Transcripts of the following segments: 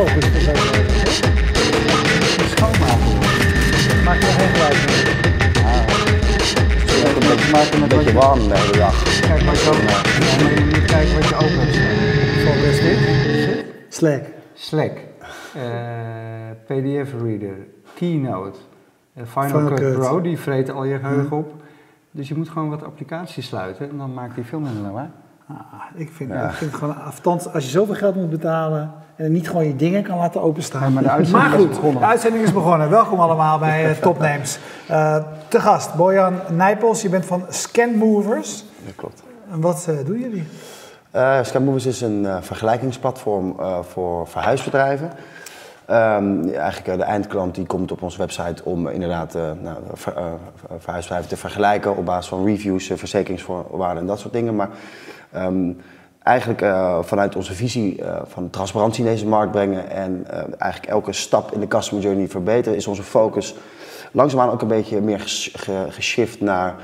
open is het ook wel. Schoonmaken. Maak er geen geluid mee. Het een beetje, maken een met beetje je- warm de hele dag. Kijk wat je open hebt. Ja, maar je moet kijken wat je open hebt staan. Is dit? Slack. Slack, eh, PDF Reader, Keynote, eh, Final, Final Cut, Cut. Pro, die vreten al je geheugen op. Dus je moet gewoon wat applicaties sluiten en dan maakt die veel minder lawaai. Ah, ik, vind, ik vind het gewoon, althans, als je zoveel geld moet betalen en niet gewoon je dingen kan laten openstaan. Ja, maar de uitzending Maar is goed, begonnen. de uitzending is begonnen. Welkom allemaal bij uh, Topnames. Eh, te gast, Bojan Nijpels, je bent van Scanmovers. Dat klopt. En wat eh, doen jullie? Uh, Scanmovers is een eh, vergelijkingsplatform eh, voor verhuisbedrijven. Ehm, eigenlijk eh, de eindklant die komt op onze website om inderdaad verhuisbedrijven te vergelijken op basis van reviews, verzekeringsvoorwaarden en dat soort dingen. Maar ehm, eigenlijk vanuit onze visie van transparantie in deze markt brengen en eigenlijk elke stap in de customer journey verbeteren, is onze focus langzaamaan ook een beetje meer ges- ge- geshift naar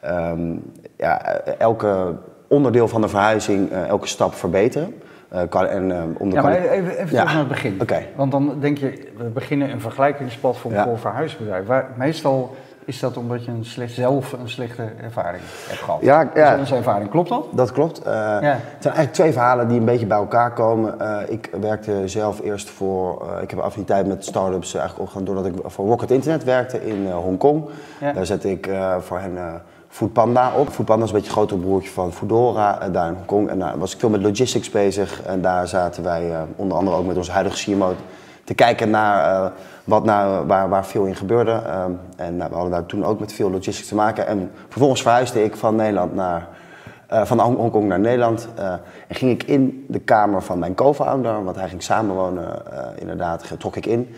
ehm, ja, elke onderdeel van de verhuizing, elke stap verbeteren. Eh, kan- en, eh, om de Ja, maar even, even terug naar het begin. Oké. Want dan denk je, we beginnen een vergelijkingsplatform voor verhuisbedrijven. Waar, meestal is dat omdat je een slecht, zelf een slechte ervaring hebt gehad. Ja, ja. ervaring, klopt dat? Dat klopt. Eh, Het zijn eigenlijk twee verhalen die een beetje bij elkaar komen. Ik werkte zelf eerst voor, ik heb affiniteit met start-ups eigenlijk opgegaan doordat ik voor Rocket Internet werkte in Hongkong. Ja. Daar zette ik voor hen Foodpanda op. Foodpanda is een beetje het grotere broertje van Foodora eh, daar in Hongkong. En daar was ik veel met logistics bezig. En daar zaten wij eh, onder andere ook met onze huidige CMO te kijken naar eh, wat nou, waar, waar veel in gebeurde. Ehm, en nou, we hadden daar toen ook met veel logistics te maken. En vervolgens verhuisde ik van Nederland naar, eh, van Hong- Hongkong naar Nederland. en ging ik in de kamer van mijn co-founder, want hij ging samenwonen, inderdaad, trok ik in.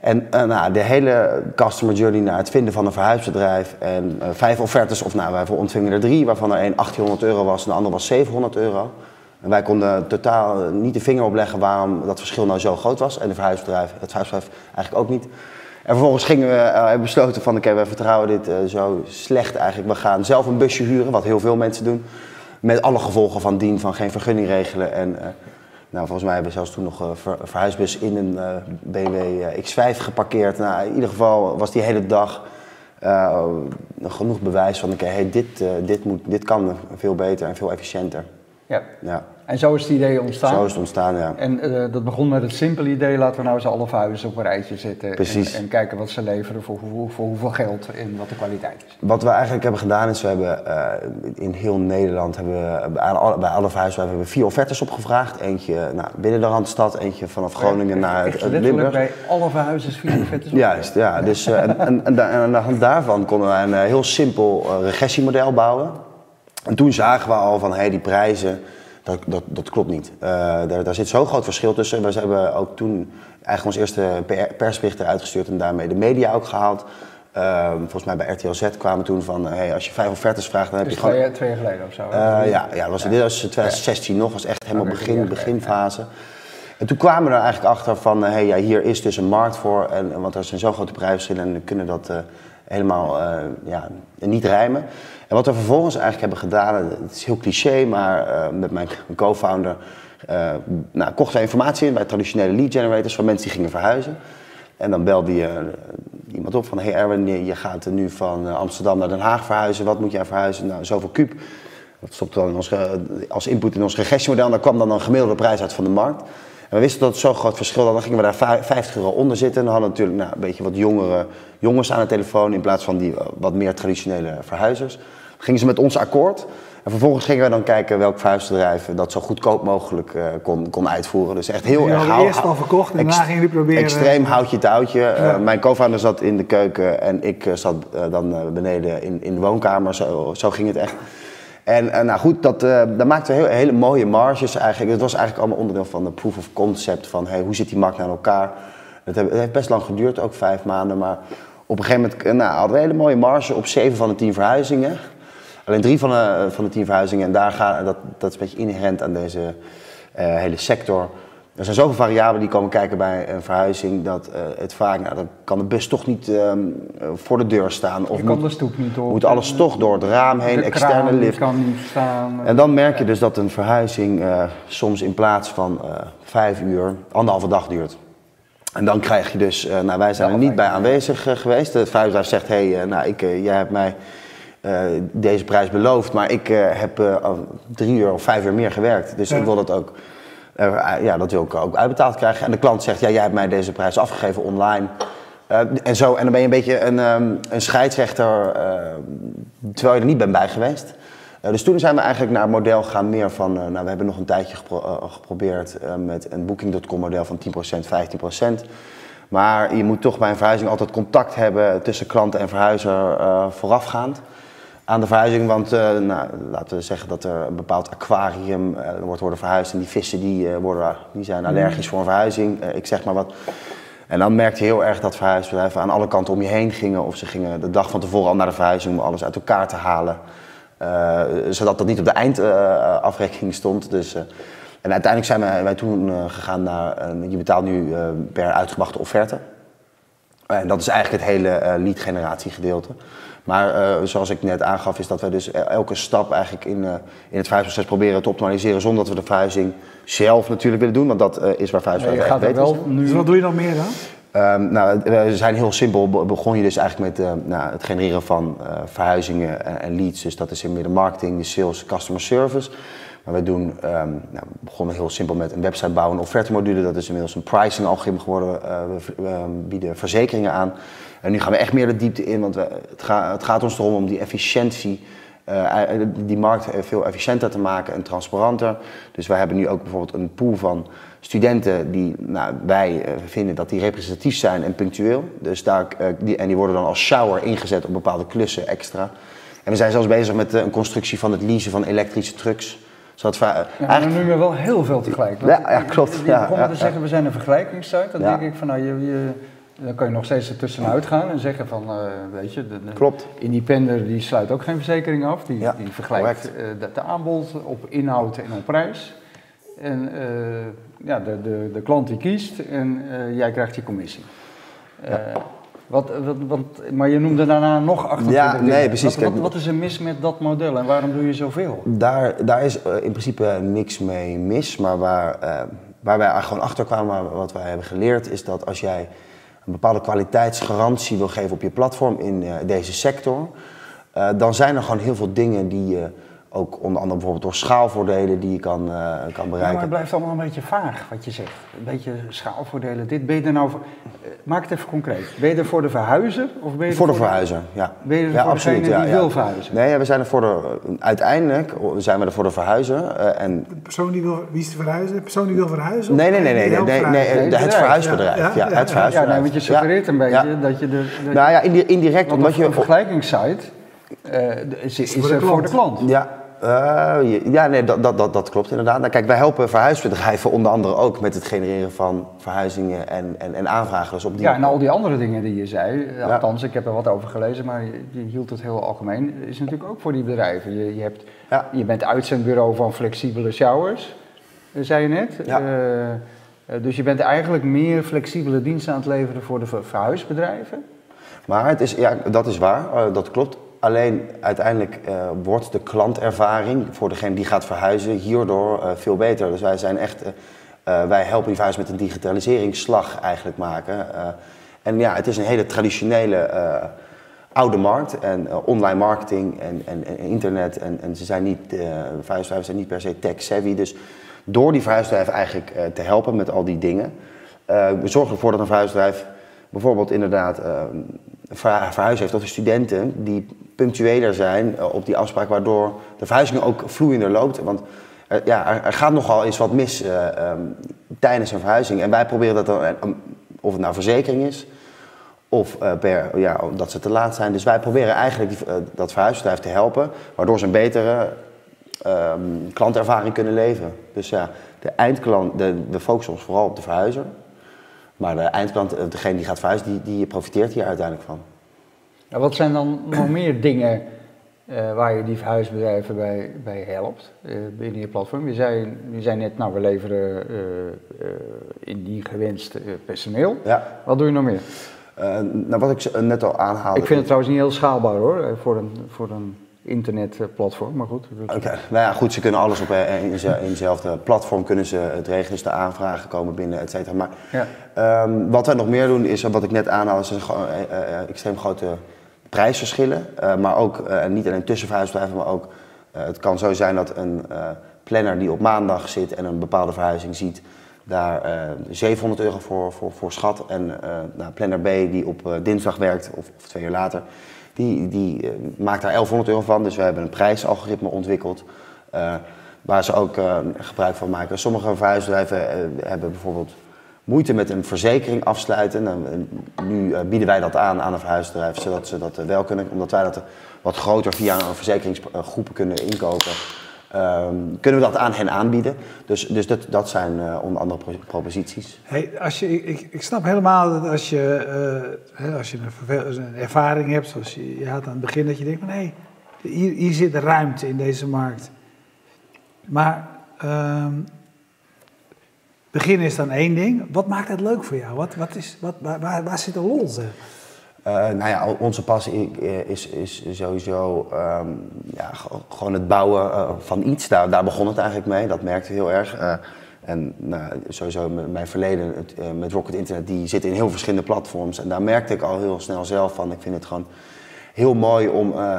En eh, nou, de hele customer journey naar het vinden van een verhuisbedrijf. En eh, vijf offertes, of nou, wij ontvingen er drie, waarvan er één 1800 euro was en de andere was 700 euro. En wij konden totaal niet de vinger opleggen waarom dat verschil nou zo groot was. En de verhuisbedrijf, het verhuisbedrijf eigenlijk ook niet. En vervolgens gingen we eh, hebben besloten van oké, we vertrouwen dit eh, zo slecht eigenlijk. We gaan zelf een busje huren, wat heel veel mensen doen. Met alle gevolgen van dien, van geen vergunning regelen. En eh, nou, volgens mij hebben we zelfs toen nog een ver- verhuisbus in een eh, BMW eh, X5 geparkeerd. Nou, in ieder geval was die hele dag eh, genoeg bewijs van oké, hey, dit, eh, dit, moet, dit kan veel beter en veel efficiënter. Ja. Ja, En zo is het idee ontstaan. zo is het ontstaan, ja. En eh, dat begon met het simpele idee, laten we nou eens alle verhuizers op een rijtje zetten. Precies. En, en kijken wat ze leveren voor, voor, voor hoeveel geld en wat de kwaliteit is. Wat we eigenlijk hebben gedaan is, we hebben eh, in heel Nederland, hebben we, bij, alle, bij alle hebben we vier offertes opgevraagd. Eentje nou, binnen de Randstad, eentje vanaf Groningen naar Echt het letterlijk Limburg. bij alle verhuizers vier op. Juist, ja. Dus, eh, en, en, en, aan de hand daarvan konden wij een eh, heel simpel eh, regressiemodel bouwen. En toen zagen we al van, hé, die prijzen, dat, dat, dat klopt niet. Eh, daar, daar zit zo'n groot verschil tussen. We hebben ook toen eigenlijk ons eerste PR persbericht eruit gestuurd en daarmee de media ook gehaald. Eh, volgens mij bij RTL Z kwamen toen van, hé, als je vijf offertes vraagt, dan heb Dus je gewoon... twee, twee jaar geleden of zo. Eh, ja, ja, dat was, dit was 2016 nog, was echt helemaal begin, ja, beginfase. En toen kwamen we er eigenlijk achter van, hé, hey, ja, hier is dus een markt voor, en, want er zijn zo grote prijsverschillen en we kunnen dat eh, helemaal eh, ja, niet rijmen. En wat we vervolgens eigenlijk hebben gedaan, het is heel cliché, maar eh, met mijn co-founder eh, nou, kochten wij informatie in bij traditionele lead generators van mensen die gingen verhuizen. En dan belde je iemand op van, hey Erwin, je, gaat nu van Amsterdam naar Den Haag verhuizen. Wat moet jij verhuizen? Nou, zoveel kuub. Dat stopte dan in ons, als input in ons regressiemodel. Daar kwam dan een gemiddelde prijs uit van de markt. En we wisten dat het zo'n groot verschil was. Dan gingen we daar vij- 50 euro onder zitten. En dan hadden we natuurlijk nou, een beetje wat jongere jongens aan de telefoon. In plaats van die eh, wat meer traditionele verhuizers. Dan gingen ze met ons akkoord. En vervolgens gingen we dan kijken welk verhuisbedrijf dat zo goedkoop mogelijk eh, kon, kon uitvoeren. Dus echt heel erg... hadden hou- eerst al verkocht en daarna gingen jullie proberen- Extreem houtje touwtje. Eh, Ja. mijn co-founder zat in de keuken en ik zat dan beneden in, in de woonkamer. Zo, zo ging het echt. En eh, nou goed, dat, daar maakten we heel, hele mooie marges eigenlijk. Het was eigenlijk allemaal onderdeel van de proof of concept van hey, hoe zit die markt nou in elkaar. Het, heeft- best lang geduurd, ook vijf maanden. Maar op een gegeven moment eh, nou, hadden we hele mooie marge op zeven van de tien verhuizingen. Alleen drie van de, van de tien verhuizingen. En daar gaan, dat, dat is een beetje inherent aan deze hele sector. Er zijn zoveel variabelen die komen kijken bij een verhuizing dat eh, het vaak, nou, dan kan de bus toch niet ehm, eh, voor de deur staan. Of moet, de stoep niet moet alles toch door het raam heen, De externe kraan lift. kan niet staan. En dan merk je dus dat een verhuizing eh, soms in plaats van eh, vijf uur, anderhalve dag duurt. En dan krijg je dus, eh, nou wij zijn er niet bij aanwezig eh, geweest. Het verhuisbaar zegt, hé, hey, eh, nou ik, eh, jij hebt mij eh, deze prijs beloofd, maar ik eh, heb eh, drie uur of vijf uur meer gewerkt. Dus Ja. ik wil dat ook, eh, ja, dat wil ik ook uitbetaald krijgen. En de klant zegt, ja, jij hebt mij deze prijs afgegeven online. Eh, en, zo, en dan ben je een beetje een, ehm, een scheidsrechter, eh, terwijl je er niet bent bij geweest. Eh, dus toen zijn we eigenlijk naar het model gegaan meer van, eh, nou we hebben nog een tijdje gepro- eh, geprobeerd eh, met een Booking.com model van 10%, 15%. Maar je moet toch bij een verhuizing altijd contact hebben tussen klant en verhuizer eh, voorafgaand aan de verhuizing. Want eh, nou, laten we zeggen dat er een bepaald aquarium eh, wordt worden verhuisd. En die vissen die, eh, worden, die zijn allergisch voor een verhuizing. Ik zeg maar wat. En dan merkte je heel erg dat verhuisbedrijven aan alle kanten om je heen gingen. Of ze gingen de dag van tevoren al naar de verhuizing om alles uit elkaar te halen. Zodat dat niet op de eindafrekening stond. Dus, en uiteindelijk zijn wij, wij toen gegaan naar, je betaalt nu per uitgebrachte offerte. En dat is eigenlijk het hele lead generatiegedeelte. gedeelte. Maar eh, zoals ik net aangaf, is dat wij dus el- elke stap eigenlijk in, eh, in het verhuisproces proberen te optimaliseren. Zonder dat we de verhuizing zelf natuurlijk willen doen. Want dat eh, is waar Ja, je verhuisbedrijven gaat wel nu... Dus wat doe je nog meer dan? Ehm, nou, we zijn heel simpel. Be- Begon je dus eigenlijk met eh, nou, het genereren van eh, verhuizingen en, en leads. Dus dat is in meer de marketing, de sales, customer service. Maar wij doen, ehm, nou, we begonnen heel simpel met een website bouwen, een offertemodule. Dat is inmiddels een pricing algoritme geworden. Eh, we, we bieden verzekeringen aan. En nu gaan we echt meer de diepte in, want we, het, ga- het gaat ons erom om die efficiëntie, eh, die markt veel efficiënter te maken en transparanter. Dus wij hebben nu ook bijvoorbeeld een pool van studenten die nou, wij eh, vinden dat die representatief zijn en punctueel. Dus daar, eh, die, en die worden dan als shower ingezet op bepaalde klussen extra. En we zijn zelfs bezig met eh, een constructie van het leasen van elektrische trucks. Zodat we, eh, Ja, maar eigenlijk, je wel heel veel tegelijk. Ja, ja, klopt. Je Ja, begon ja, te zeggen, we zijn een vergelijkingssite. Dan denk ik van, nou, je, je, dan kan je nog steeds ertussenuit gaan en zeggen van, eh, weet je, de, de Klopt. Independer die sluit ook geen verzekering af. Die, Ja, die vergelijkt eh, de, de aanbod op inhoud en op prijs. En eh, ja, de, de, de klant die kiest en jij krijgt je commissie. Wat, wat, wat, maar je noemde daarna nog 28 Ja, dingen. nee, precies. Wat, wat, is er mis met dat model en waarom doe je zoveel? Daar, daar is in principe niks mee mis, maar waar, waar wij gewoon achter kwamen, wat wij hebben geleerd, is dat als jij een bepaalde kwaliteitsgarantie wil geven op je platform in eh, deze sector, eh, dan zijn er gewoon heel veel dingen die je ook onder andere bijvoorbeeld door schaalvoordelen die je kan, eh, kan Ja, maar bereiken. het blijft allemaal een beetje vaag wat je zegt. Een beetje schaalvoordelen. Dit ben je er nou voor. eh, Maak het even concreet. Ben je er voor de verhuizer of ben je Voor de verhuizer, ja. Ben je er ja, voor degene die wil verhuizen? Nee, ja, we zijn er voor de, uiteindelijk zijn we er voor de verhuizer. eh, en De persoon die wil, wie is te verhuizen? De persoon die wil verhuizen? Nee, nee, nee, nee, nee, nee, nee, verhuizen? Nee, het het bedrijf, verhuisbedrijf. ja. Ja, Ja, het ja. Ja, verhuisbedrijf. nee, want je suggereert een beetje Ja. dat je de. dat Nou ja, indi- indirect, want omdat een, een je... vergelijkingssite eh, is, is voor de er voor de klant. klant. Ja, eh, ja nee, dat, dat, dat, dat klopt inderdaad. Nou, kijk, wij helpen verhuisbedrijven onder andere ook met het genereren van verhuizingen en, en, en aanvragen. Dus op die... Ja, en al die andere dingen die je zei, Ja. althans, ik heb er wat over gelezen, maar je, hield het heel algemeen, is natuurlijk ook voor die bedrijven. Je, je, hebt, Ja. je bent uitzendbureau van flexibele showers, zei je net. Ja. Eh, eh, dus je bent eigenlijk meer flexibele diensten aan het leveren voor de ver- verhuisbedrijven. Maar het is, ja, dat is waar, dat klopt. Alleen uiteindelijk eh, wordt de klantervaring voor degene die gaat verhuizen hierdoor eh, veel beter. Dus wij zijn echt, eh, wij helpen die met een digitaliseringsslag eigenlijk maken. En ja, het is een hele traditionele oude markt en online marketing en, en, internet. En, en ze zijn niet, verhuisbedrijven zijn niet per se tech savvy. Dus door die verhuisbedrijven eigenlijk te helpen met al die dingen, we zorgen ervoor dat een verhuisbedrijf bijvoorbeeld inderdaad verhuis heeft of studenten die punctueler zijn eh, op die afspraak, waardoor de verhuizing ook vloeiender loopt. Want eh, ja, er, er gaat nogal eens wat mis eh, ehm, tijdens een verhuizing. En wij proberen dat dan, of het nou verzekering is, of eh, per, ja, dat ze te laat zijn. Dus wij proberen eigenlijk die, dat verhuisbedrijf te helpen, waardoor ze een betere ehm, klantervaring kunnen leveren. Dus ja, de eindklant, de, we focussen ons vooral op de verhuizer. Maar de eindklant, degene die gaat verhuizen, die, die profiteert hier uiteindelijk van. Ja, wat zijn dan nog meer dingen eh, waar je die verhuisbedrijven bij, bij helpt eh, binnen je platform. Je zei, je zei net, nou we leveren eh, eh, in die gewenst eh, personeel. Ja. Wat doe je nog meer? Eh, nou, wat ik net al aanhaalde. Ik vind het trouwens niet heel schaalbaar hoor, eh, voor een, voor een internetplatform, maar goed. Oké, nou ja, goed, ze kunnen alles op eh, in ze- in dezelfde platform kunnen ze het regelen, dus de aanvragen komen binnen, et cetera. Maar Ja. ehm, wat wij nog meer doen is, eh, wat ik net aanhaalde, is een eh, eh, eh, extreem grote prijsverschillen. Eh, maar ook, eh, niet alleen tussen verhuisbedrijven, maar ook, eh, het kan zo zijn dat een planner die op maandag zit en een bepaalde verhuizing ziet, daar eh 700 euro voor, voor, voor schat. En nou, planner B die op dinsdag werkt, of, of twee uur later, die, die maakt daar 1100 euro van. Dus we hebben een prijsalgoritme ontwikkeld. waar ze ook gebruik van maken. Sommige verhuisbedrijven hebben bijvoorbeeld moeite met een verzekering afsluiten. En nu eh, bieden wij dat aan aan een verhuisbedrijf, zodat ze dat eh, wel kunnen. Omdat wij dat eh, wat groter via een verzekeringsgroepen kunnen inkopen. ehm, kunnen we dat aan hen aanbieden. Dus, dus dat, dat zijn eh, onder andere pro- proposities. Hey, als je, ik- ik, snap helemaal dat als je, eh, als je een ervaring hebt, zoals je, je had aan het begin, dat je denkt van hé, hier, hier zit ruimte in deze markt. Maar ehm, beginnen is dan één ding. Wat maakt het leuk voor jou? Wat, wat is, wat, waar, waar, zit de lol? Eh, nou ja, onze passie is, is sowieso ehm, ja, ge- gewoon het bouwen eh, van iets. Daar, daar begon het eigenlijk mee, dat merkte heel erg. Eh, en nou, sowieso mijn verleden eh, met Rocket Internet, die zit in heel verschillende platforms. En daar merkte ik al heel snel zelf van. Ik vind het gewoon heel mooi om eh,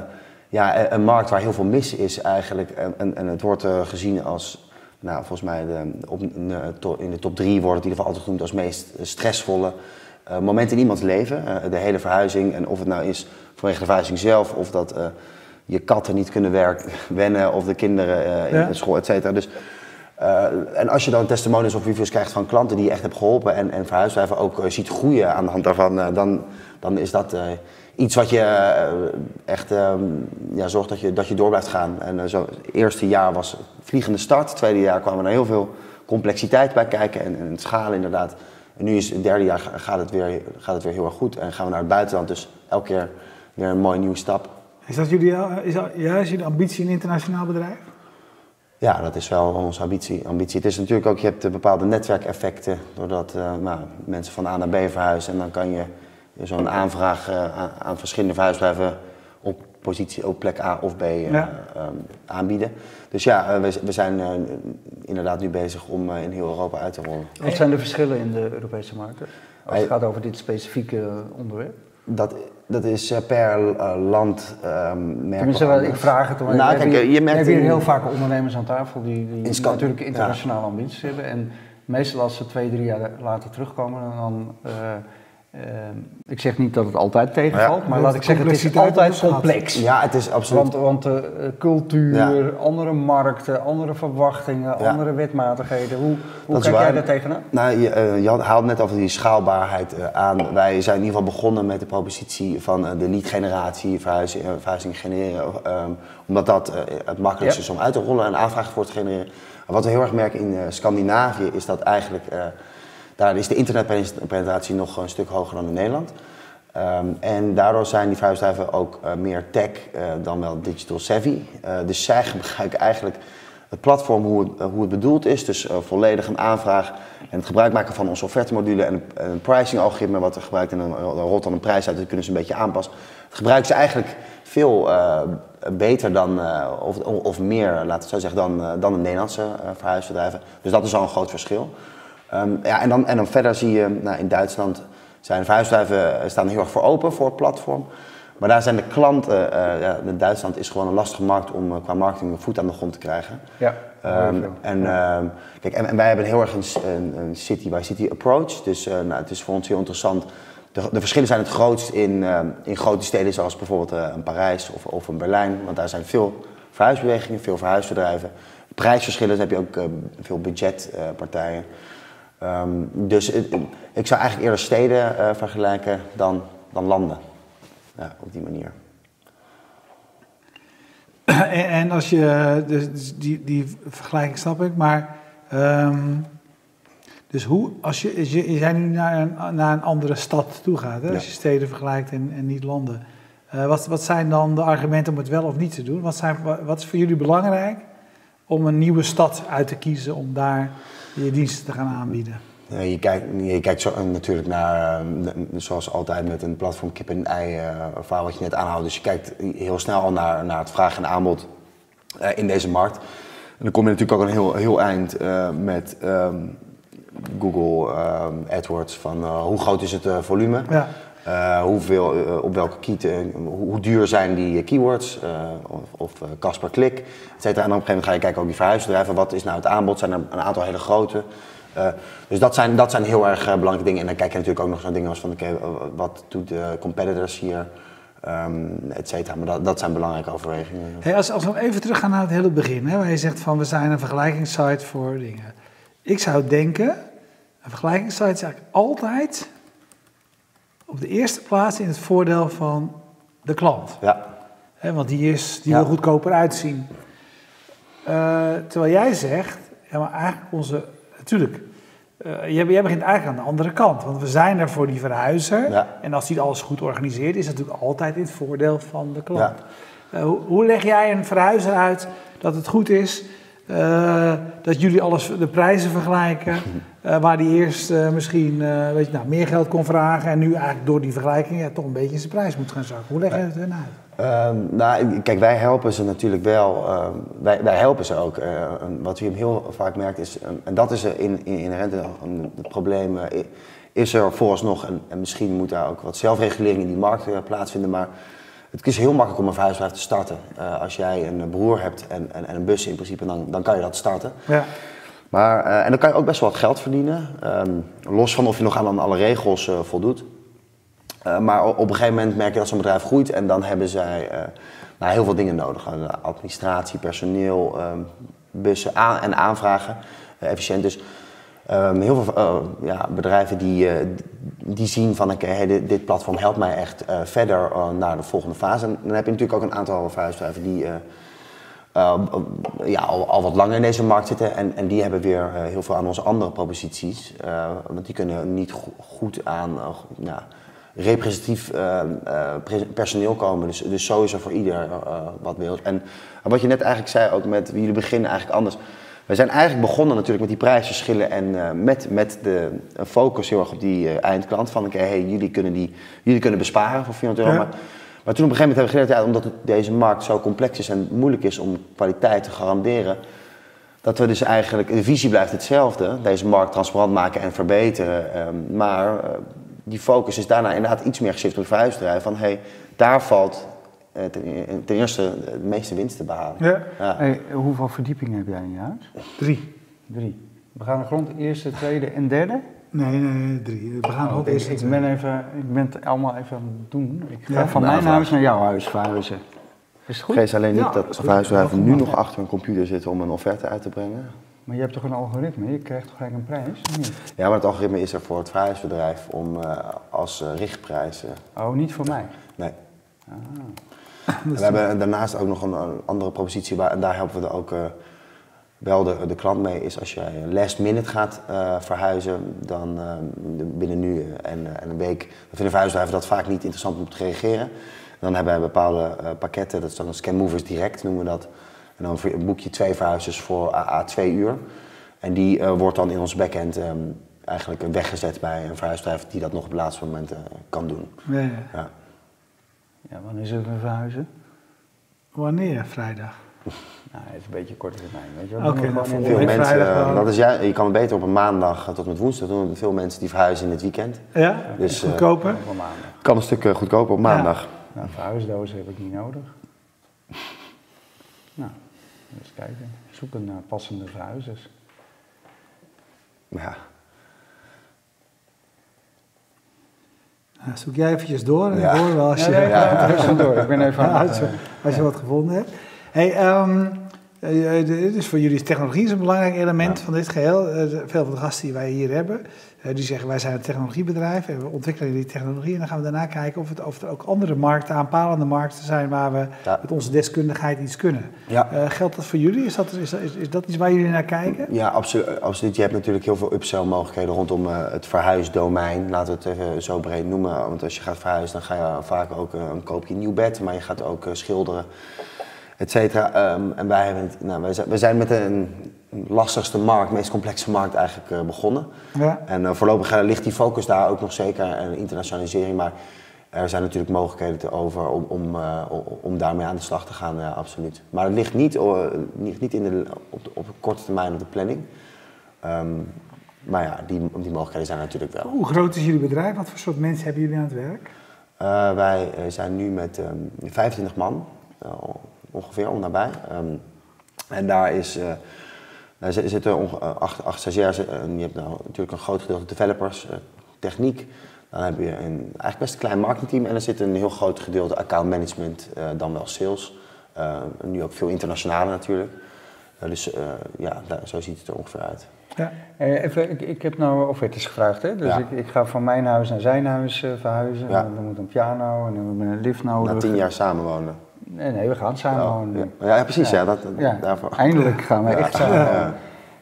ja, een- een markt waar heel veel mis is eigenlijk. En, en, en het wordt eh, gezien als, nou, volgens mij de, op, in de to- in de top drie wordt het in ieder geval altijd genoemd als meest stressvolle eh, moment in iemands leven. Eh, de hele verhuizing. En of het nou is vanwege de verhuizing zelf, of dat eh, je katten niet kunnen werken, wennen, of de kinderen eh, in Ja. de school, et cetera. Dus, eh, en als je dan testimonials of reviews krijgt van klanten die je echt hebt geholpen en, en verhuisbedrijven ook eh, ziet groeien aan de hand daarvan, eh, dan, dan is dat eh, iets wat je eh, echt ehm, ja, zorgt dat je, dat je door blijft gaan. En eh, zo, het eerste jaar was vliegende start, het tweede jaar kwamen er heel veel complexiteit bij kijken en, en schalen inderdaad. En nu is het derde jaar ga- gaat het, weer, gaat het weer heel erg goed en gaan we naar het buitenland. Dus elke keer weer een mooie nieuwe stap. Is dat jullie, is dat, ja, is jullie ambitie een internationaal bedrijf? Ja, dat is wel onze ambitie. ambitie. Het is natuurlijk ook, je hebt bepaalde netwerkeffecten, doordat nou, mensen van A naar B verhuizen. En dan kan je zo'n aanvraag eh, aan, verschillende verhuisbedrijven op positie, op plek A of B eh, Ja. ehm, aanbieden. Dus ja, eh, we, we zijn inderdaad nu bezig om in heel Europa uit te rollen. Wat zijn de verschillen in de Europese markten? Als het gaat over dit specifieke onderwerp. Dat, dat is per land merken anders. ik vraag het omdat Nou, kijk, je merkt hier heel vaak ondernemers aan tafel die, die In natuurlijk ja. internationale ambities hebben. En meestal als ze twee, drie jaar later terugkomen, dan... eh, ik zeg niet dat het altijd tegenvalt, Ja. maar laat ik zeggen, het is altijd complex. Ja, het is absoluut. Want, want eh, cultuur, Ja. andere markten, andere verwachtingen, Ja. andere wetmatigheden. Hoe, kijk jij daar tegenaan? Nou, je, eh, haalde net over die schaalbaarheid eh, aan. Wij zijn in ieder geval begonnen met de propositie van eh, de lead-generatie, verhuizing, verhuizing genereren. ehm, omdat dat het makkelijkste Ja. is om uit te rollen en aanvragen voor te genereren. Maar wat we heel erg merken in Scandinavië is dat eigenlijk, eh, daar is de internetpenetratie nog een stuk hoger dan in Nederland. Ehm, en daardoor zijn die verhuisbedrijven ook eh, meer tech eh, dan wel digital savvy. Eh, dus zij gebruiken eigenlijk het platform hoe het, het bedoeld is. Dus volledig een aanvraag en het gebruik maken van onze offertemodule en een, en een pricing algoritme wat er gebruikt en dan rolt dan een prijs uit. Dat kunnen ze een beetje aanpassen. Dat gebruiken ze eigenlijk veel beter dan, of, of meer, laat het zo zeggen, dan, dan de Nederlandse verhuisbedrijven. Dus dat is al een groot verschil. Ehm, ja, en, dan, en dan verder zie je, nou, in Duitsland zijn verhuisbedrijven eh, staan heel erg voor open voor het platform. Maar daar zijn de klanten, eh, ja, in Duitsland is gewoon een lastige markt om eh, qua marketing een voet aan de grond te krijgen. Ja, veel. en, ehm, kijk, en, en wij hebben heel erg een, een, een city-by-city approach. Dus nou, het is voor ons heel interessant. De, de verschillen zijn het grootst in, in grote steden zoals bijvoorbeeld een Parijs of, of een Berlijn. Want daar zijn veel verhuisbewegingen, veel verhuisbedrijven. Prijsverschillen, dan heb je ook veel budgetpartijen. Ehm, dus het- ik zou eigenlijk eerder steden eh, vergelijken dan, dan landen. Ja, op die manier. En, en als je, dus dus die, die vergelijking snap ik, maar ehm, dus hoe, als je, als je, je zijn nu naar een, naar een andere stad toe gaat, hè, als je steden vergelijkt en, en niet landen. Eh, wat, wat zijn dan de argumenten om het wel of niet te doen? Wat, zijn, wa- wat is voor jullie belangrijk om een nieuwe stad uit te kiezen om daar je diensten te gaan aanbieden? Ja, je, kijkt, je kijkt zo, natuurlijk naar, eh, zoals altijd met een platform kip en ei eh, verhaal wat je net aanhoudt. Dus je kijkt heel snel al naar, naar het vraag en aanbod eh, in deze markt. En dan kom je natuurlijk ook een heel, heel eind eh, met ehm, Google ehm, AdWords van eh, hoe groot is het eh, volume. Ja. Eh, hoeveel, eh, op welke key, te- hoe, duur zijn die keywords, eh, of, of eh, kost per klik, et cetera. En op een gegeven moment ga je kijken ook die verhuisbedrijven, wat is nou het aanbod, zijn er een aantal hele grote. Eh, dus dat zijn, dat zijn heel erg eh, belangrijke dingen. En dan kijk je natuurlijk ook nog zo'n dingen als van, eh, wat doet de competitors hier, ehm et cetera. Maar dat, dat zijn belangrijke overwegingen. Hey, als, als we even teruggaan naar het hele begin, hè, waar je zegt van we zijn een vergelijkingssite voor dingen. Ik zou denken, een vergelijkingssite is eigenlijk altijd op de eerste plaats in het voordeel van de klant. Ja, want die, is, die Ja. wil goedkoper uitzien. Eh, terwijl jij zegt, ja, maar eigenlijk onze, natuurlijk, eh, jij, jij begint eigenlijk aan de andere kant. Want we zijn er voor die verhuizer. Ja. En als die alles goed organiseert, is het natuurlijk altijd in het voordeel van de klant. Ja. Eh, hoe, hoe leg jij een verhuizer uit dat het goed is, dat jullie alles, de prijzen vergelijken, eh, waar die eerst eh, misschien eh, weet je, nou, meer geld kon vragen en nu eigenlijk door die vergelijking ja, toch een beetje zijn prijs moet gaan zakken. Hoe leg je het hun uit? Ehm, nou, kijk, wij helpen ze natuurlijk wel. ehm, wij, wij helpen ze ook. Wat je heel vaak merkt is, ehm, en dat is in, in, inherent een- het probleem, is er vooralsnog, en, en misschien moet daar ook wat zelfregulering in die markt plaatsvinden, maar het is heel makkelijk om een verhuisbedrijf te starten. Als jij een broer hebt en, en, en een bus in principe, dan, dan kan je dat starten. Ja. Maar, eh, en dan kan je ook best wel wat geld verdienen, ehm, los van of je nog aan alle regels eh, voldoet. Eh, maar op een gegeven moment merk je dat zo'n bedrijf groeit en dan hebben zij nou, heel veel dingen nodig. Administratie, personeel, ehm, bussen aan en aanvragen, efficiënt. Dus ehm, heel veel ja, bedrijven die, die zien van oké, dit, platform helpt mij echt verder naar de volgende fase. En dan heb je natuurlijk ook een aantal verhuisbedrijven die ja, al, al wat langer in deze markt zitten. En, en die hebben weer eh, heel veel aan onze andere proposities. Eh, want die kunnen niet go- goed aan eh, ja, representatief eh, eh, pre- personeel komen. Dus, dus zo is er voor ieder wat wil. En wat je net eigenlijk zei, ook met jullie beginnen eigenlijk anders. We zijn eigenlijk begonnen natuurlijk met die prijsverschillen en met, met de focus heel erg op die eindklant. Van oké, hey, jullie, kunnen die, jullie kunnen besparen voor 400 euro. Ja. Maar, maar toen op een gegeven moment hebben we geleerd, ja, omdat deze markt zo complex is en moeilijk is om kwaliteit te garanderen, dat we dus eigenlijk, de visie blijft hetzelfde, deze markt transparant maken en verbeteren. ehm, maar eh, die focus is daarna inderdaad iets meer geshift op het verhuisbedrijf. Van hey, daar valt eh, ten, ten eerste de meeste winst te behalen. Ja. Ja. Hey, hoeveel verdiepingen heb jij in je huis? Drie. Drie. We gaan de grond, eerste, tweede en derde. Nee, nee, nee, drie. We gaan Oh, ook ik, eerst ik ben even, ik ben het allemaal even aan het doen. Ik ga Ja, van de mijn huis naar jouw huis verhuizen. Is het goed? Alleen Ja, niet dat dat verhuisbedrijven nu nog ja. achter een computer zitten om een offerte uit te brengen. Maar je hebt toch een algoritme? Je krijgt toch gelijk een prijs? Niet? Ja, maar het algoritme is er voor het verhuisbedrijf om eh, als eh, richtprijs. Oh, niet voor mij. nee. En we hebben daarnaast ook nog een, een andere propositie, waar, en daar helpen we er ook eh, wel de, de klant mee, is als jij last minute gaat eh, verhuizen, dan eh, binnen nu en, eh, en een week, dan vinden verhuisbedrijven dat vaak niet interessant om te reageren. Dan hebben wij bepaalde pakketten, dat is dan Scan Movers Direct noemen we dat. En dan boek je twee verhuizers voor AA twee uur. En die wordt dan in ons backend eh, eigenlijk weggezet bij een verhuisbedrijf die dat nog op het laatste moment kan doen. Ja, ja. Ja. Ja, wanneer zullen we verhuizen? Wanneer? Vrijdag. Nou, het is een beetje korte termijn, weet je wel. Oké, Veel week mensen, vrijdag eh, dat is ja, je kan het beter op een maandag eh, tot met woensdag doen. Veel mensen die verhuizen in het weekend. Ja? Dus, eh, Goedkoper? Van maandag. Kan een stuk eh, goedkoper op maandag. Nou, verhuisdozen heb ik niet nodig. Nou, eens kijken. Zoeken naar passende verhuizers. Ja. Nou, zoek jij eventjes door en Ja. ik hoor wel als je, Ja, nee, Ja. ja, door. Ik ben even Ja, aan het... als, je, als je wat gevonden hebt. Hey, de- dus voor jullie is technologie is een belangrijk element Ja. van dit geheel. Eh, veel van de gasten die wij hier hebben, die zeggen wij zijn een technologiebedrijf en we ontwikkelen die technologie. En dan gaan we daarna kijken of, het, of er ook andere markten, aanpalende markten zijn waar we Ja. met onze deskundigheid iets kunnen. Ja. Geldt dat voor jullie? Is dat, is, is, is dat iets waar jullie naar kijken? Ja, absolu- absoluut. Je hebt natuurlijk heel veel upsell mogelijkheden rondom het verhuisdomein. Laten we het even zo breed noemen. Want als je gaat verhuizen, dan ga je vaak ook een koop je een nieuw bed, maar je gaat ook schilderen, et cetera. Ehm, en wij, hebben nou, wij, zijn, wij zijn met een lastigste markt, meest complexe markt eigenlijk eh, begonnen. Ja. En eh, voorlopig eh, ligt die focus daar ook nog zeker, en internationalisering. Maar er zijn natuurlijk mogelijkheden te over om, om, eh, om- daarmee aan de slag te gaan, ja, absoluut. Maar het ligt niet, ligt niet in de, op, de, op de korte termijn op de planning. Ehm, maar ja, die, die mogelijkheden zijn er natuurlijk wel. Hoe groot is jullie bedrijf? Wat voor soort mensen hebben jullie aan het werk? Wij zijn nu met ehm 25 man, ongeveer, om nabij. Ehm, en daar is, eh daar zi- zitten eh, acht, acht stagiairs. eh, En je hebt nou natuurlijk een groot gedeelte developers, techniek. Dan heb je een eigenlijk best een klein marketingteam. En er zit een heel groot gedeelte account management, dan wel sales. Eh, en nu ook veel internationale natuurlijk. Dus ja, daar, zo ziet het er ongeveer uit. Ja. Even, ik, ik heb nou offertes gevraagd, hè? dus Ja. ik, ik ga van mijn huis naar zijn huis verhuizen. Ja. En dan moet een piano en dan hebben we een lift nodig. Na tien jaar samenwonen. Nee, nee, we gaan samen Ja, wonen. ja. ja, precies. Ja. dat, Ja, daarvoor. eindelijk gaan we echt samen.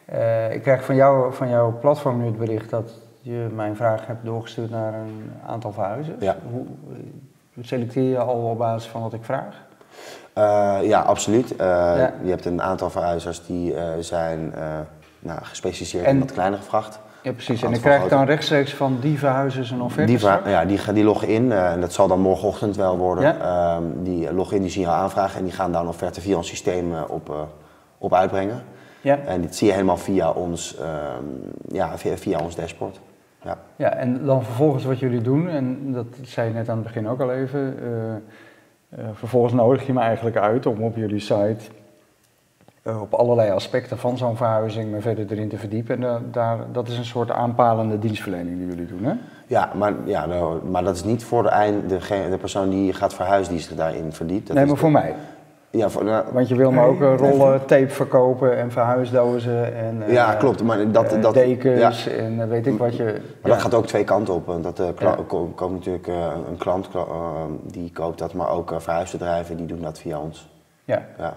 Eh, ik krijg van, jou, van jouw platform nu het bericht dat je mijn vraag hebt doorgestuurd naar een aantal verhuizers. Ja. Hoe, eh, selecteer je al op basis van wat ik vraag? Eh, ja, absoluut. Je hebt een aantal verhuizers die zijn nou, gespecialiseerd En- in wat kleinere vracht. Ja, precies. En ik aantal krijg dan grote- rechtstreeks van die verhuizers een offerte Die, ver- straks? ja, die, die loggen in eh, en dat zal dan morgenochtend wel worden. Ja. Ehm, die loggen in, die zien jou aanvragen en die gaan dan een offerte via ons systeem eh, op, eh, op uitbrengen. Ja. En dit zie je helemaal via ons, ehm, ja, via, via ons dashboard. Ja. Ja, en dan vervolgens wat jullie doen, en dat zei je net aan het begin ook al even. vervolgens nodig je me eigenlijk uit om op jullie site op allerlei aspecten van zo'n verhuizing me verder erin te verdiepen. En da- daar, dat is een soort aanpalende dienstverlening die jullie doen, hè? Ja, maar, ja, nou, maar dat is niet voor de, eind, degene, de persoon die gaat verhuizen die zich daarin verdiept. Dat nee, maar voor mij. Ja, voor, nou, Want je wil me ook eh, nee, rollen, tape verkopen en verhuisdozen en eh, Ja, klopt, maar dat- eh, dat- dekens en eh, weet ik wat je... Maar ja. dat gaat ook twee kanten op. Want dat, eh, Ja. natuurlijk eh, een klant kla- eh, die koopt dat, maar ook eh, verhuisbedrijven die doen dat via ons. Ja, Ja.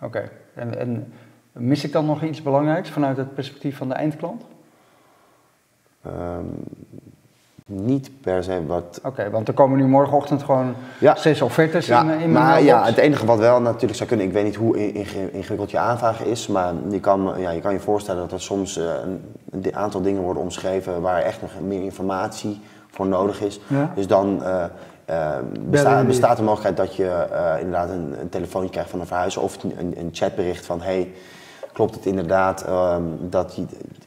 Oké. En, en mis ik dan nog iets belangrijks vanuit het perspectief van de eindklant? Ehm, niet per se wat. Oké, want er komen nu morgenochtend gewoon Ja. zes offertes Ja, in, in mijn maar ja, het enige wat wel natuurlijk zou kunnen, ik weet niet hoe in- inge- ingewikkeld je aanvraag is, maar je kan, ja, je kan je voorstellen dat er soms eh, een, aantal dingen worden omschreven waar echt nog meer informatie voor nodig is. Ja. Dus dan eh, besta- jullie. bestaat de mogelijkheid dat je eh, inderdaad een, een telefoontje krijgt van een verhuizer of een, een, chatbericht van hey, klopt het inderdaad ehm, dat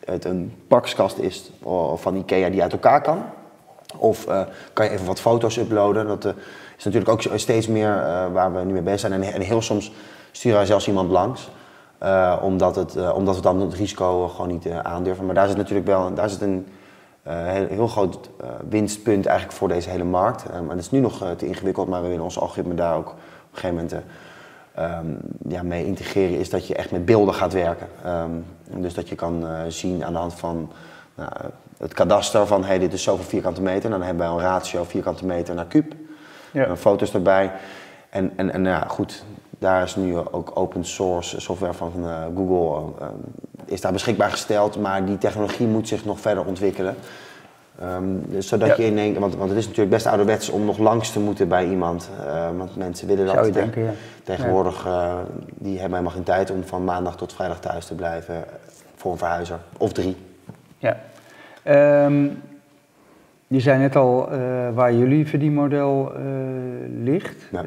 het een pakskast is van Ikea die uit elkaar kan? Of eh, kan je even wat foto's uploaden? Dat eh, is natuurlijk ook steeds meer waar we nu mee bezig zijn. En, en heel soms sturen wij zelfs iemand langs. omdat, het, omdat we dan het risico gewoon niet aandurven. Maar daar zit natuurlijk wel daar zit een heel, heel groot eh, winstpunt eigenlijk voor deze hele markt. Eh, maar dat is nu nog eh, te ingewikkeld, maar we willen ons algoritme daar ook op een gegeven moment eh, ehm, ja, mee integreren. Is dat je echt met beelden gaat werken. Ehm, dus dat je kan eh, zien aan de hand van nou, het kadaster van hey, dit is zoveel vierkante meter. Dan hebben wij een ratio vierkante meter naar kuub. Ja. En foto's erbij. En, en, en ja, goed, daar is nu ook open source software van eh, Google eh, is daar beschikbaar gesteld. Maar die technologie moet zich nog verder ontwikkelen. Ehm, dus zodat Ja. je in één, want, want het is natuurlijk best ouderwets om nog langs te moeten bij iemand. Eh, want mensen willen dat. Zou je te- denken, ja. Tegenwoordig, eh, die hebben helemaal geen tijd om van maandag tot vrijdag thuis te blijven voor een verhuizer. Of drie. Ja. Ehm, je zei net al eh, waar jullie verdienmodel ligt. Ja.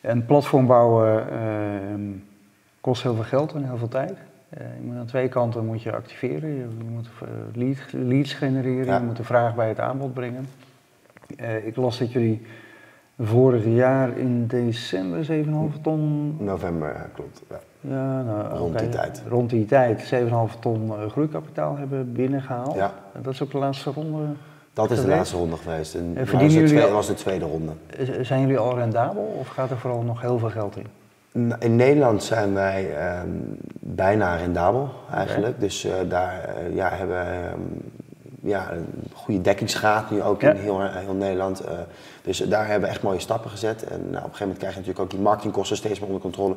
Een platform bouwen ehm, kost heel veel geld en heel veel tijd. Eh, je moet aan twee kanten moet je activeren. Je, moet eh, lead, leads genereren, Ja. je moet de vraag bij het aanbod brengen. Eh, ik las dat jullie vorig jaar in december 7,5 ton November, klopt. Ja. ja, nou, Rond die tijd. Rond die tijd 7,5 ton groeikapitaal hebben binnengehaald. Ja. En Dat is ook de laatste ronde. Dat is de laatste ronde geweest. En, was de jullie tweede, al- was de tweede ronde. Zijn jullie al rendabel of gaat er vooral nog heel veel geld in? In Nederland zijn wij ehm, bijna rendabel eigenlijk. Dus eh, daar eh, ja, hebben we ehm, ja, een goede dekkingsgraad nu ook Ja. in heel, heel Nederland. Eh, dus daar hebben we echt mooie stappen gezet. En nou, op een gegeven moment krijg je natuurlijk ook die marketingkosten steeds meer onder controle.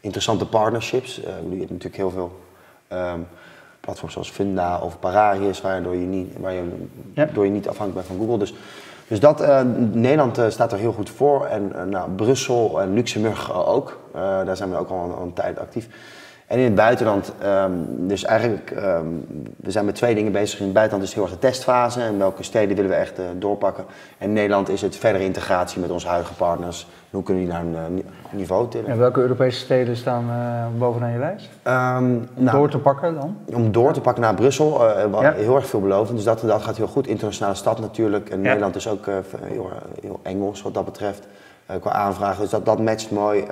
Interessante partnerships. Je hebt natuurlijk heel veel ehm, platforms zoals Funda of Pararius, waardoor je niet, waar je, Ja. door je niet afhankelijk bent van Google. Dus, dus dat, eh, Nederland eh, staat er heel goed voor. En eh, nou, Brussel en Luxemburg ook. Daar zijn we ook al een tijd actief. En in het buitenland, ehm, dus eigenlijk, ehm, we zijn met twee dingen bezig. In het buitenland is het heel erg de testfase en welke steden willen we echt eh, doorpakken. En in Nederland is het verdere integratie met onze huidige partners. Hoe kunnen die naar een eh, ni- niveau tillen? En welke Europese steden staan eh, bovenaan je lijst? Ehm, Om nou, door te pakken dan? om door te pakken naar Brussel, wat Ja. heel erg veelbelovend. Dus dat, dat gaat heel goed. Internationale stad natuurlijk. En Ja. Nederland is ook heel, heel Engels wat dat betreft. qua aanvragen. Dus dat, dat matcht mooi.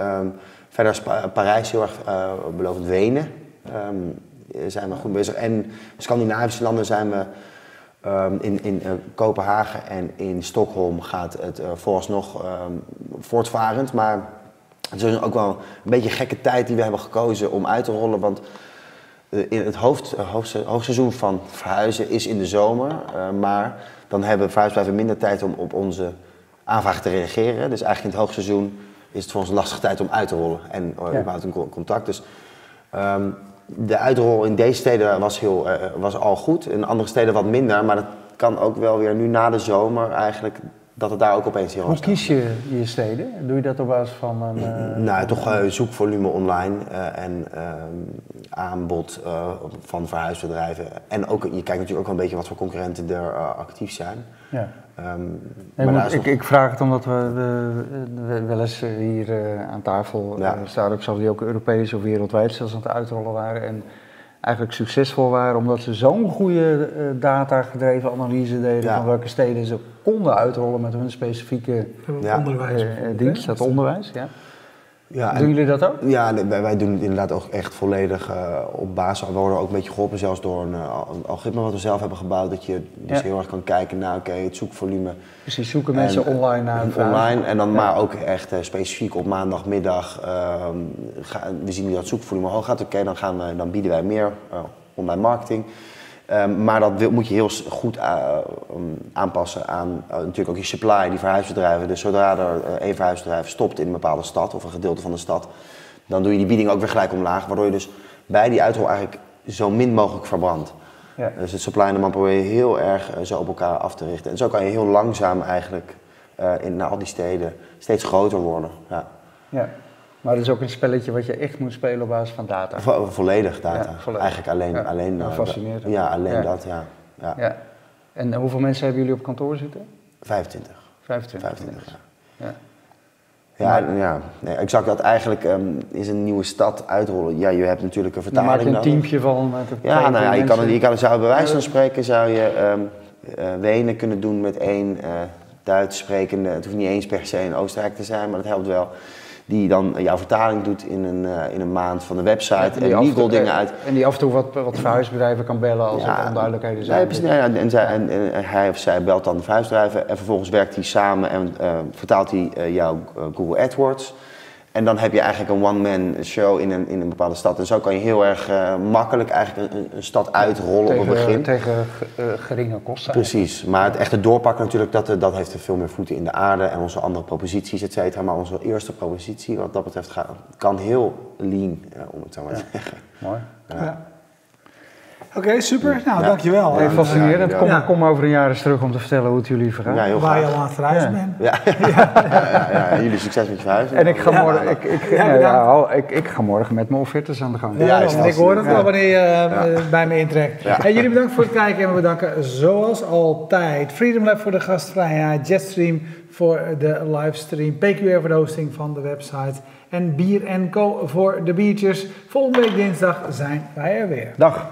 Verder is Pa- Parijs heel erg eh, belovend. Wenen ehm, zijn we goed bezig. En Scandinavische landen zijn we ehm, in, in eh, Kopenhagen en in Stockholm gaat het eh, vooralsnog ehm, voortvarend. Maar het is ook wel een beetje een gekke tijd die we hebben gekozen om uit te rollen. Want eh, in het hoofd, eh, hoogseizoen van verhuizen is in de zomer. eh, maar dan hebben verhuisbedrijven minder tijd om op onze aanvraag te reageren. Dus eigenlijk in het hoogseizoen is het voor ons een lastige tijd om uit te rollen. En Ja. überhaupt een co- contact. Dus ehm, de uitrol in deze steden was, heel, eh, was al goed. In andere steden wat minder. Maar dat kan ook wel weer nu na de zomer eigenlijk... dat het daar ook opeens heel Hoe staat. kies je je steden? Doe je dat op basis van een... eh, Nou, toch eh, zoekvolume online eh, en ehm, aanbod eh, van verhuisbedrijven. En ook, je kijkt natuurlijk ook wel een beetje wat voor concurrenten er eh, actief zijn. ja. Ehm, Nee, maar ik, nog- ik vraag het omdat we, we, we wel eens eh, hier eh, aan tafel Ja. start-ups hadden die ook Europees of wereldwijd zelfs aan het uitrollen waren. En eigenlijk succesvol waren omdat ze zo'n goede eh, data-gedreven analyse deden Ja. van welke steden ze konden uitrollen met hun specifieke Ja. Onderwijs. dienst, dat onderwijs. Ja. Ja, en- Doen jullie dat ook? Ja, wij, wij doen het inderdaad ook echt volledig eh, op basis. We worden ook een beetje geholpen zelfs door een, eh, een algoritme wat we zelf hebben gebouwd. Dat je dus Ja. heel erg kan kijken naar oké, het zoekvolume Precies, zoeken mensen En, online naar een online. En dan Ja. maar ook echt eh, specifiek op maandagmiddag. ehm, ga- we zien dat zoekvolume hoog gaat. Oké, dan, gaan we, dan bieden wij meer online marketing. Ehm, maar dat wil- moet je heel goed eh, um, aanpassen aan eh, natuurlijk ook je supply, die verhuisbedrijven. Dus zodra er eh, één verhuisbedrijf stopt in een bepaalde stad of een gedeelte van de stad, dan doe je die bieding ook weer gelijk omlaag. Waardoor je dus bij die uitrol eigenlijk zo min mogelijk verbrandt. Ja. Dus het supply en demand probeer je heel erg zo op elkaar af te richten. En zo kan je heel langzaam eigenlijk in naar al die steden steeds groter worden. Ja. Ja. Maar het is ook een spelletje wat je echt moet spelen op basis van data. Vo- volledig data. Ja, volledig. Eigenlijk alleen, Ja, alleen nou, eh, fascinerend. Ja, alleen Ja. dat, ja. ja. En hoeveel mensen hebben jullie op kantoor zitten? 25. 25. 25, ja. Ja. Ja. Nee, exact dat. Eigenlijk ehm, is een nieuwe stad uitrollen. Ja, je hebt natuurlijk een vertaling maak je een nodig. teampje van. Met een Ja, nou ja, je kan, het- je kan, zou bij wijze van spreken zou je ehm eh, Wenen kunnen doen met één eh, Duits sprekende. Het hoeft niet eens per se in Oostenrijk te zijn, maar dat helpt wel. Die dan jouw vertaling doet in een, eh, in een maand van de website die en en legal dingen eh, uit. En die af en toe wat, wat verhuisbedrijven kan bellen als Ja, er onduidelijkheden zijn. Nee, ja, en, zij, en, en hij of zij belt dan de verhuisbedrijven en vervolgens werkt hij samen en eh, vertaalt hij eh, jouw eh, Google AdWords. En dan heb je eigenlijk een one-man show in een, in een bepaalde stad. En zo kan je heel erg eh, makkelijk eigenlijk een, een stad uitrollen tegen, op het begin. Tegen ge- eh, geringe kosten. Precies, maar het echte doorpakken natuurlijk, dat, eh, dat heeft er veel meer voeten in de aarde en onze andere proposities, et cetera. Maar onze eerste propositie, wat dat betreft, gaat, kan heel lean, om het zo maar te zeggen. Mooi. Ja. Oké, super. Nou, Ja. dankjewel. Hey, En, fascinerend. Kom, Ja. kom over een jaar eens terug om te vertellen hoe het jullie vergaat. Ja, heel eh, waar je al aan het verhuizen Ja. bent. Ja, ja, ja, ja, ja, jullie succes met je verhuizing. En ik ga, Ja, morgen, ik, ik, Ja, nee, ja, bedankt. hou- ik, ik ga morgen met mijn offertes aan de gang. Ja, ik hoor het ja. wel wanneer je eh, bij me intrekt. Ja. En jullie bedankt voor het kijken en we bedanken zoals altijd Freedom Lab voor de gastvrijheid, Jetstream voor de livestream, PQR voor de hosting van de website en Bier Co voor de biertjes. Volgende week dinsdag zijn wij er weer. Dag.